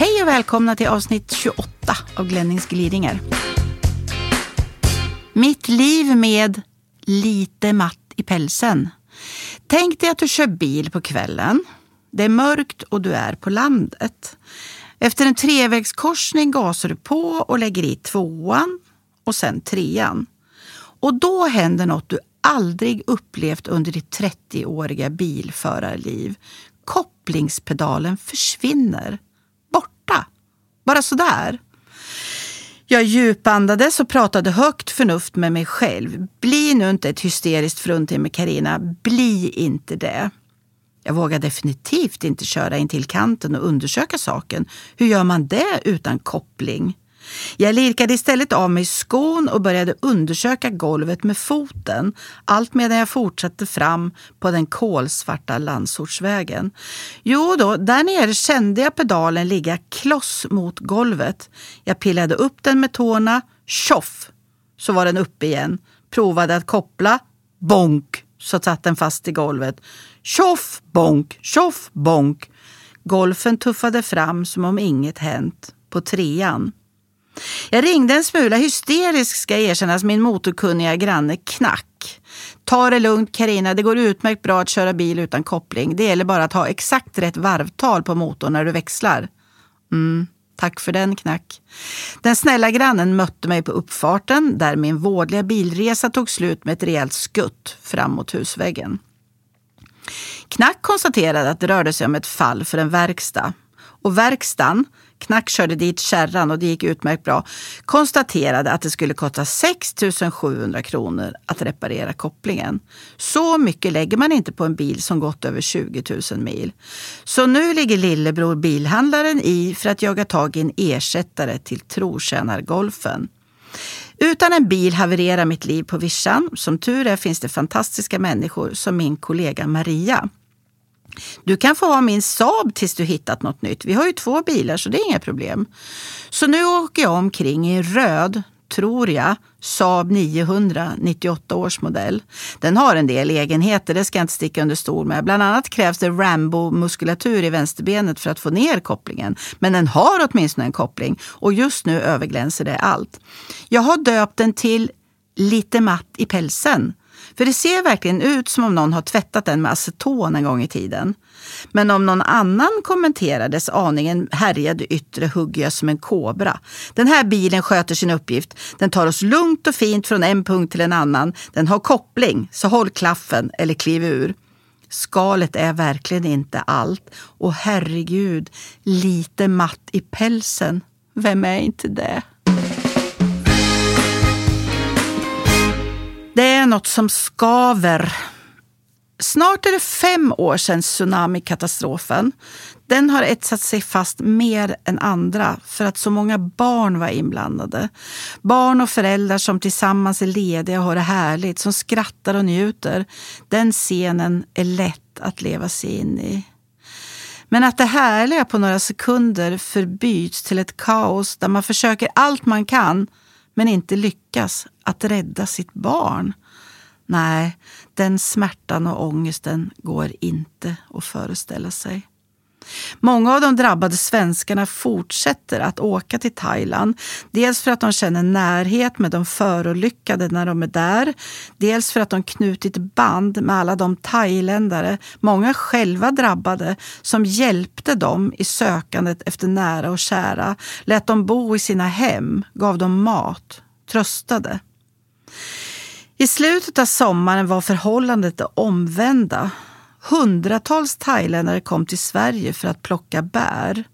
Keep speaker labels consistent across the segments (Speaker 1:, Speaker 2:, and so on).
Speaker 1: Hej och välkomna till avsnitt 28 av Glennings gliringar. Mitt liv med lite matt i pälsen. Tänk dig att du kör bil på kvällen. Det är mörkt och du är på landet. Efter en trevägskorsning gasar du på och lägger i tvåan och sen trean. Och då händer något du aldrig upplevt under ditt 30-åriga bilförarliv. Kopplingspedalen försvinner. Bara sådär. Jag djupandades och pratade högt förnuft med mig själv. Bli nu inte ett hysteriskt fruntimmer Karina. Bli inte det. Jag vågar definitivt inte köra in till kanten och undersöka saken. Hur gör man det utan koppling? Jag lirkade istället av mig skon och började undersöka golvet med foten, allt medan jag fortsatte fram på den kolsvarta landsortsvägen. Jo då, där nere kände jag pedalen ligga kloss mot golvet. Jag pillade upp den med tårna, tjoff, så var den uppe igen. Provade att koppla, bonk, så satt den fast i golvet. Tjoff, bonk, tjoff, bonk. Golfen tuffade fram som om inget hänt på trean. Jag ringde en smula hysterisk ska erkännas min motorkunniga granne Knack. Ta det lugnt Karina, det går utmärkt bra att köra bil utan koppling. Det gäller bara att ha exakt rätt varvtal på motorn när du växlar. Mm, tack för den Knack. Den snälla grannen mötte mig på uppfarten där min vårdliga bilresa tog slut med ett rejält skutt fram mot husväggen. Knack konstaterade att det rörde sig om ett fall för en verkstad. Och verkstaden Knack körde dit kärran och det gick utmärkt bra. Konstaterade att det skulle kosta 6 700 kronor att reparera kopplingen. Så mycket lägger man inte på en bil som gått över 20 000 mil. Så nu ligger lillebror bilhandlaren i för att jaga tag i en ersättare till trotjänargolfen. Utan en bil havererar mitt liv på vischan. Som tur är finns det fantastiska människor som min kollega Maria. Du kan få ha min Saab tills du hittat något nytt. Vi har ju två bilar så det är inga problem. Så nu åker jag omkring i röd, tror jag, Saab 900 98 års modell. Den har en del egenheter, det ska jag inte sticka under stol med. Bland annat krävs det Rambo-muskulatur i vänsterbenet för att få ner kopplingen. Men den har åtminstone en koppling och just nu överglänser det allt. Jag har döpt den till Lite matt i pälsen för det ser verkligen ut som om någon har tvättat den med aceton en gång i tiden. Men om någon annan kommenterades aningen härjade yttre hugger jag som en kobra. Den här bilen sköter sin uppgift. Den tar oss lugnt och fint från en punkt till en annan. Den har koppling, så håll klaffen eller kliv ur. Skalet är verkligen inte allt. Och herregud, lite matt i pälsen. Vem är inte det? Det är något som skaver. Snart är det fem år sedan tsunamikatastrofen. Den har etsat sig fast mer än andra för att så många barn var inblandade. Barn och föräldrar som tillsammans är lediga och har det härligt, som skrattar och njuter. Den scenen är lätt att leva sig in i. Men att det härliga på några sekunder förbyts till ett kaos där man försöker allt man kan men inte lyckas att rädda sitt barn. Nej, den smärtan och ångesten går inte att föreställa sig. Många av de drabbade svenskarna fortsätter att åka till Thailand. Dels för att de känner närhet med de förolyckade när de är där. Dels för att de knutit band med alla de thailändare, många själva drabbade, som hjälpte dem i sökandet efter nära och kära. Lät dem bo i sina hem, gav dem mat, tröstade. I slutet av sommaren var förhållandet det omvända. Hundratals thailändare kom till Sverige för att plocka bär.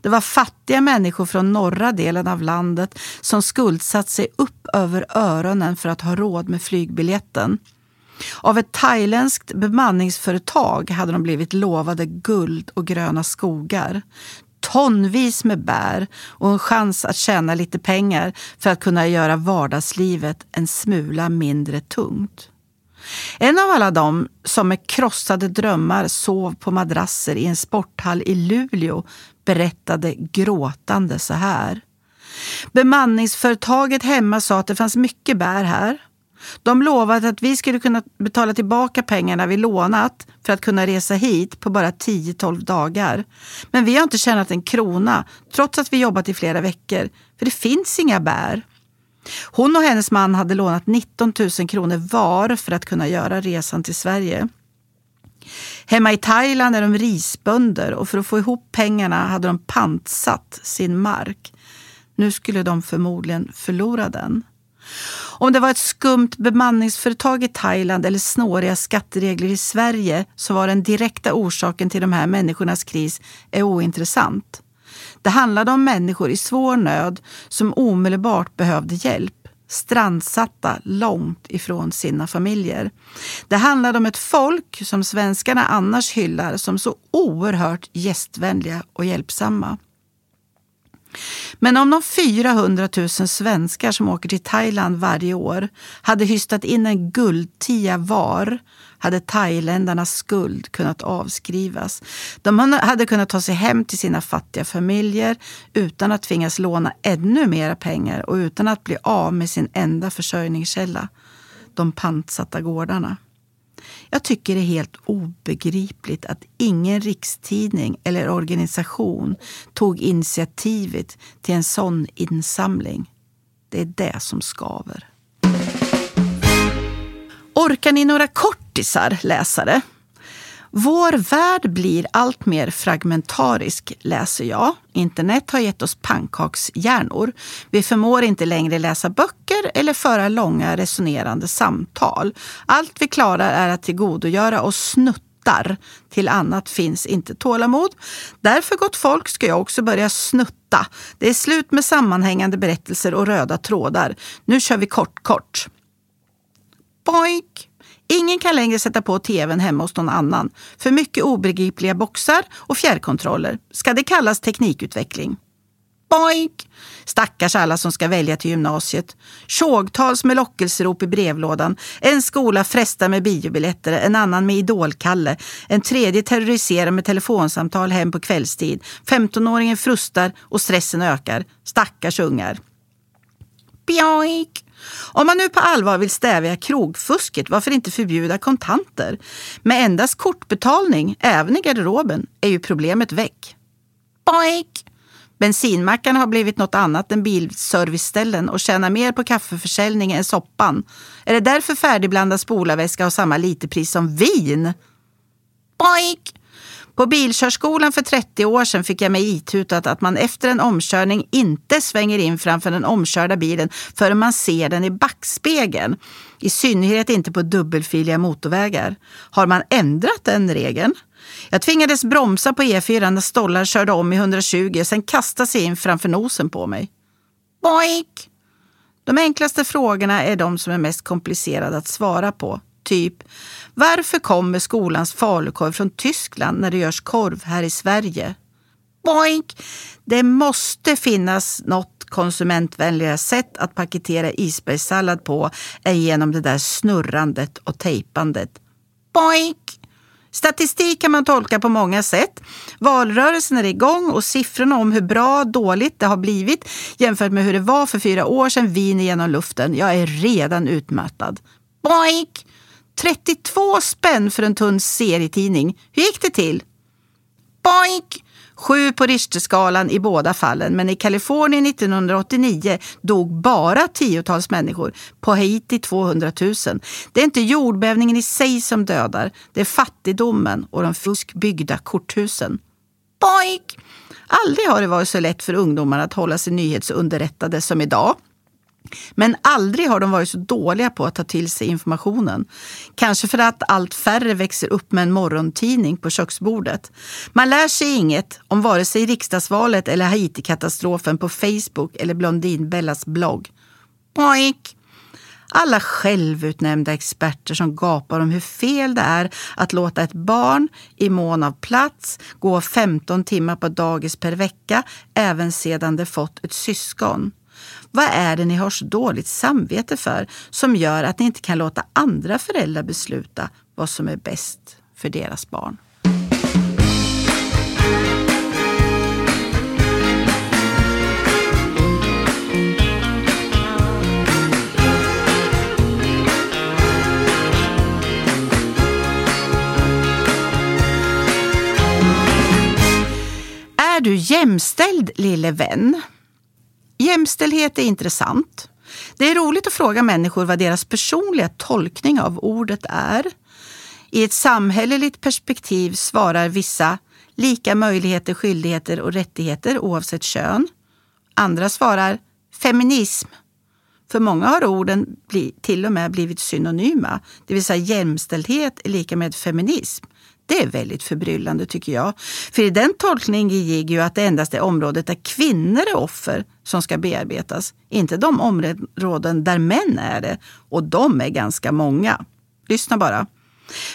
Speaker 1: Det var fattiga människor från norra delen av landet som skuldsatt sig upp över öronen för att ha råd med flygbiljetten. Av ett thailändskt bemanningsföretag hade de blivit lovade guld och gröna skogar. Tonvis med bär och en chans att tjäna lite pengar för att kunna göra vardagslivet en smula mindre tungt. En av alla dem som med krossade drömmar sov på madrasser i en sporthall i Luleå berättade gråtande så här. Bemanningsföretaget hemma sa att det fanns mycket bär här. De lovade att vi skulle kunna betala tillbaka pengarna vi lånat för att kunna resa hit på bara 10-12 dagar. Men vi har inte tjänat en krona trots att vi jobbat i flera veckor, för det finns inga bär. Hon och hennes man hade lånat 19 000 kronor var för att kunna göra resan till Sverige. Hemma i Thailand är de risbönder och för att få ihop pengarna hade de pantsatt sin mark. Nu skulle de förmodligen förlora den. Om det var ett skumt bemanningsföretag i Thailand eller snåriga skatteregler i Sverige så var den direkta orsaken till de här människornas kris är ointressant. Det handlade om människor i svår nöd som omedelbart behövde hjälp strandsatta långt ifrån sina familjer. Det handlade om ett folk som svenskarna annars hyllar som så oerhört gästvänliga och hjälpsamma. Men om de 400 000 svenskar som åker till Thailand varje år hade hystat in en guldtia var hade thailändarnas skuld kunnat avskrivas. De hade kunnat ta sig hem till sina fattiga familjer utan att tvingas låna ännu mera pengar och utan att bli av med sin enda försörjningskälla, de pantsatta gårdarna. Jag tycker det är helt obegripligt att ingen rikstidning eller organisation tog initiativet till en sån insamling. Det är det som skaver. Orkar ni några kortisar, läsare? Vår värld blir allt mer fragmentarisk, läser jag. Internet har gett oss pannkakshjärnor. Vi förmår inte längre läsa böcker eller föra långa resonerande samtal. Allt vi klarar är att tillgodogöra oss snuttar. Till annat finns inte tålamod. Därför, gott folk, ska jag också börja snutta. Det är slut med sammanhängande berättelser och röda trådar. Nu kör vi kort, kort. Boink! Ingen kan längre sätta på tvn hemma hos någon annan. För mycket obegripliga boxar och fjärrkontroller. Ska det kallas teknikutveckling? Boink! Stackars alla som ska välja till gymnasiet. Tjogtals med lockelserop i brevlådan. En skola frestar med biobiljetter, en annan med idolkalle. En tredje terroriserar med telefonsamtal hem på kvällstid. 15-åringen frustar och stressen ökar. Stackars ungar. Boink! Om man nu på allvar vill stävja krogfusket, varför inte förbjuda kontanter? Med endast kortbetalning, även i garderoben, är ju problemet väck. Boink! Bensinmackarna har blivit något annat än bilserviceställen och tjänar mer på kaffeförsäljning än soppan. Är det därför färdigblandad spolarväska har samma literpris som vin? Boink! På bilkörskolan för 30 år sedan fick jag mig itutat att man efter en omkörning inte svänger in framför den omkörda bilen förrän man ser den i backspegeln. I synnerhet inte på dubbelfiliga motorvägar. Har man ändrat den regeln? Jag tvingades bromsa på E4 när stollar körde om i 120 och sen kastade sig in framför nosen på mig. Boink! De enklaste frågorna är de som är mest komplicerade att svara på. Typ, varför kommer skolans falukorv från Tyskland när det görs korv här i Sverige? Boink! Det måste finnas något konsumentvänligare sätt att paketera isbergssallad på än genom det där snurrandet och tejpandet. Boink! Statistik kan man tolka på många sätt. Valrörelsen är igång och siffrorna om hur bra dåligt det har blivit jämfört med hur det var för fyra år sedan viner genom luften. Jag är redan utmattad. Boink! 32 spänn för en tunn serietidning. Hur gick det till? Boink! Sju på Richterskalan i båda fallen, men i Kalifornien 1989 dog bara tiotals människor. På Haiti 200 000. Det är inte jordbävningen i sig som dödar, det är fattigdomen och de fuskbyggda korthusen. Boink! Aldrig har det varit så lätt för ungdomar att hålla sig nyhetsunderrättade som idag. Men aldrig har de varit så dåliga på att ta till sig informationen. Kanske för att allt färre växer upp med en morgontidning på köksbordet. Man lär sig inget om vare sig riksdagsvalet eller Haiti-katastrofen på Facebook eller Blondinbellas blogg. Boink! Alla självutnämnda experter som gapar om hur fel det är att låta ett barn i mån av plats gå 15 timmar på dagis per vecka även sedan det fått ett syskon. Vad är det ni har så dåligt samvete för som gör att ni inte kan låta andra föräldrar besluta vad som är bäst för deras barn? Är du jämställd lille vän? Jämställdhet är intressant. Det är roligt att fråga människor vad deras personliga tolkning av ordet är. I ett samhälleligt perspektiv svarar vissa lika möjligheter, skyldigheter och rättigheter oavsett kön. Andra svarar feminism. För många har orden till och med blivit synonyma, det vill säga jämställdhet är lika med feminism. Det är väldigt förbryllande tycker jag. För i den tolkningen ligger ju att det endast är området där kvinnor är offer som ska bearbetas. Inte de områden där män är det. Och de är ganska många. Lyssna bara.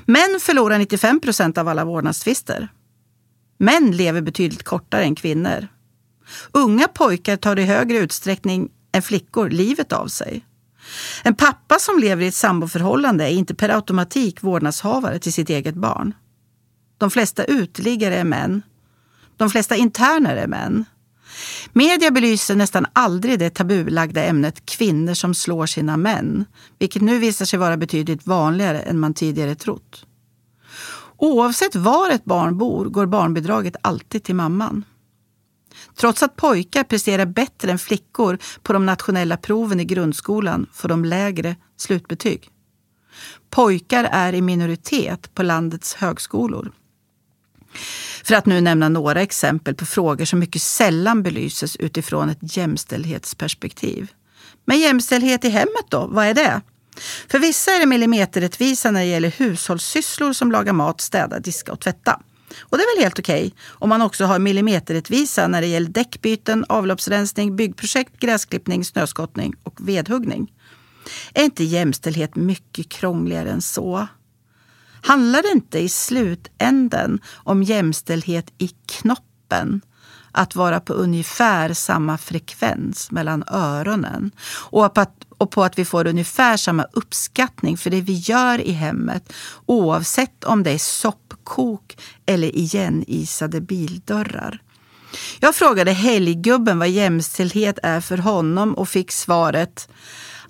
Speaker 1: Män förlorar 95 procent av alla vårdnadstvister. Män lever betydligt kortare än kvinnor. Unga pojkar tar i högre utsträckning än flickor livet av sig. En pappa som lever i ett samboförhållande är inte per automatik vårdnadshavare till sitt eget barn. De flesta uteliggare är män. De flesta interner är män. Media belyser nästan aldrig det tabulagda ämnet kvinnor som slår sina män, vilket nu visar sig vara betydligt vanligare än man tidigare trott. Oavsett var ett barn bor går barnbidraget alltid till mamman. Trots att pojkar presterar bättre än flickor på de nationella proven i grundskolan får de lägre slutbetyg. Pojkar är i minoritet på landets högskolor. För att nu nämna några exempel på frågor som mycket sällan belyses utifrån ett jämställdhetsperspektiv. Men jämställdhet i hemmet då, vad är det? För vissa är det millimeterrättvisa när det gäller hushållssysslor som laga mat, städa, diska och tvätta. Och det är väl helt okej okay, om man också har millimeterrättvisa när det gäller däckbyten, avloppsrensning, byggprojekt, gräsklippning, snöskottning och vedhuggning. Är inte jämställdhet mycket krångligare än så? Handlar det inte i slutänden om jämställdhet i knoppen? Att vara på ungefär samma frekvens mellan öronen och på, att, och på att vi får ungefär samma uppskattning för det vi gör i hemmet oavsett om det är soppkok eller igenisade bildörrar. Jag frågade helggubben vad jämställdhet är för honom och fick svaret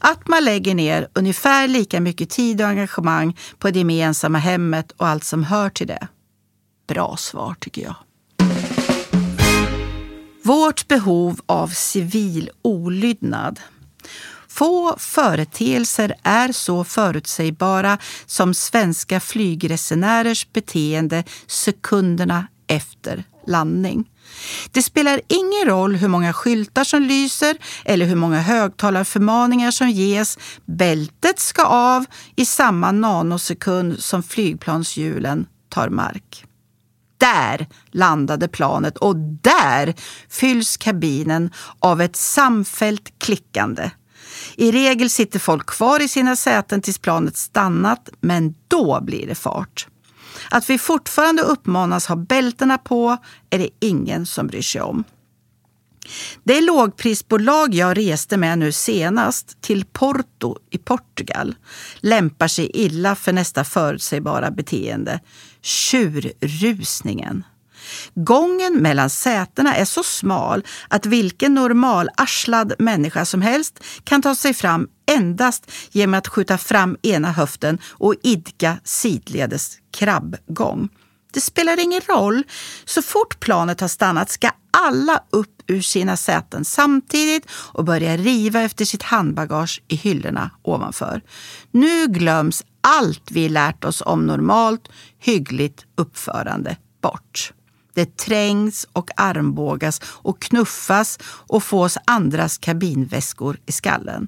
Speaker 1: att man lägger ner ungefär lika mycket tid och engagemang på det gemensamma hemmet och allt som hör till det. Bra svar tycker jag. Vårt behov av civil olydnad. Få företeelser är så förutsägbara som svenska flygresenärers beteende sekunderna efter landning. Det spelar ingen roll hur många skyltar som lyser eller hur många högtalarförmaningar som ges. Bältet ska av i samma nanosekund som flygplanshjulen tar mark. Där landade planet och där fylls kabinen av ett samfällt klickande. I regel sitter folk kvar i sina säten tills planet stannat, men då blir det fart. Att vi fortfarande uppmanas ha bältena på är det ingen som bryr sig om. Det lågprisbolag jag reste med nu senast, till Porto i Portugal, lämpar sig illa för nästa förutsägbara beteende, tjurrusningen. Gången mellan sätena är så smal att vilken normalarslad människa som helst kan ta sig fram endast genom att skjuta fram ena höften och idka sidledes krabbgång. Det spelar ingen roll. Så fort planet har stannat ska alla upp ur sina säten samtidigt och börja riva efter sitt handbagage i hyllorna ovanför. Nu glöms allt vi lärt oss om normalt, hyggligt uppförande bort. Det trängs och armbågas och knuffas och fås andras kabinväskor i skallen.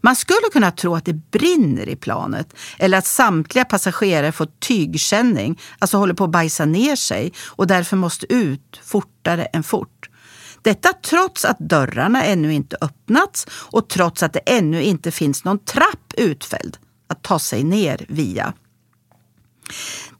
Speaker 1: Man skulle kunna tro att det brinner i planet eller att samtliga passagerare får tygkänning, alltså håller på att bajsa ner sig och därför måste ut fortare än fort. Detta trots att dörrarna ännu inte öppnats och trots att det ännu inte finns någon trapp utfälld att ta sig ner via.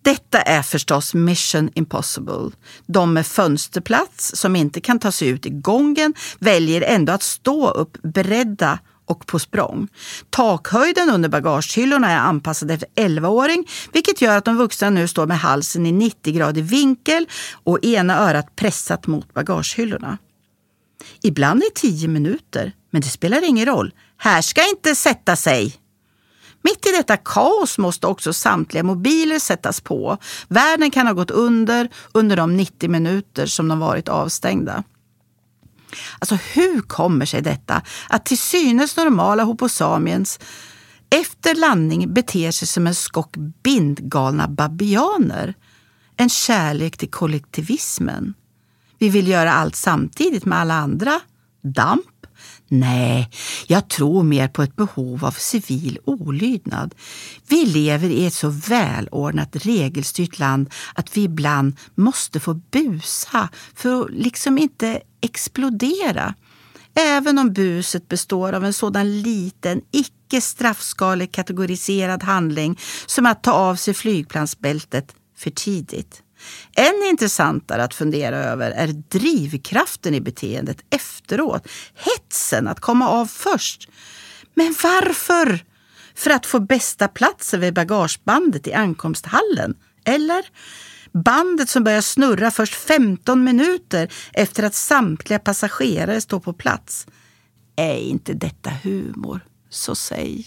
Speaker 1: Detta är förstås mission impossible. De med fönsterplats som inte kan ta sig ut i gången väljer ändå att stå upp beredda och på språng. Takhöjden under bagagehyllorna är anpassad efter 11-åring vilket gör att de vuxna nu står med halsen i 90 gradig vinkel och ena örat pressat mot bagagehyllorna. Ibland är 10 minuter, men det spelar ingen roll. Här ska inte sätta sig! Mitt i detta kaos måste också samtliga mobiler sättas på. Världen kan ha gått under under de 90 minuter som de varit avstängda. Alltså hur kommer sig detta att till synes normala hoposamiens efter landning beter sig som en skock bindgalna babianer? En kärlek till kollektivismen. Vi vill göra allt samtidigt med alla andra. Damp? Nej, jag tror mer på ett behov av civil olydnad. Vi lever i ett så välordnat, regelstyrt land att vi ibland måste få busa för att liksom inte explodera. Även om buset består av en sådan liten, icke straffskalig kategoriserad handling som att ta av sig flygplansbältet för tidigt. Än intressantare att fundera över är drivkraften i beteendet efteråt. Hetsen att komma av först. Men varför? För att få bästa platsen vid bagagebandet i ankomsthallen? Eller? Bandet som börjar snurra först 15 minuter efter att samtliga passagerare står på plats. Är inte detta humor? Så säg.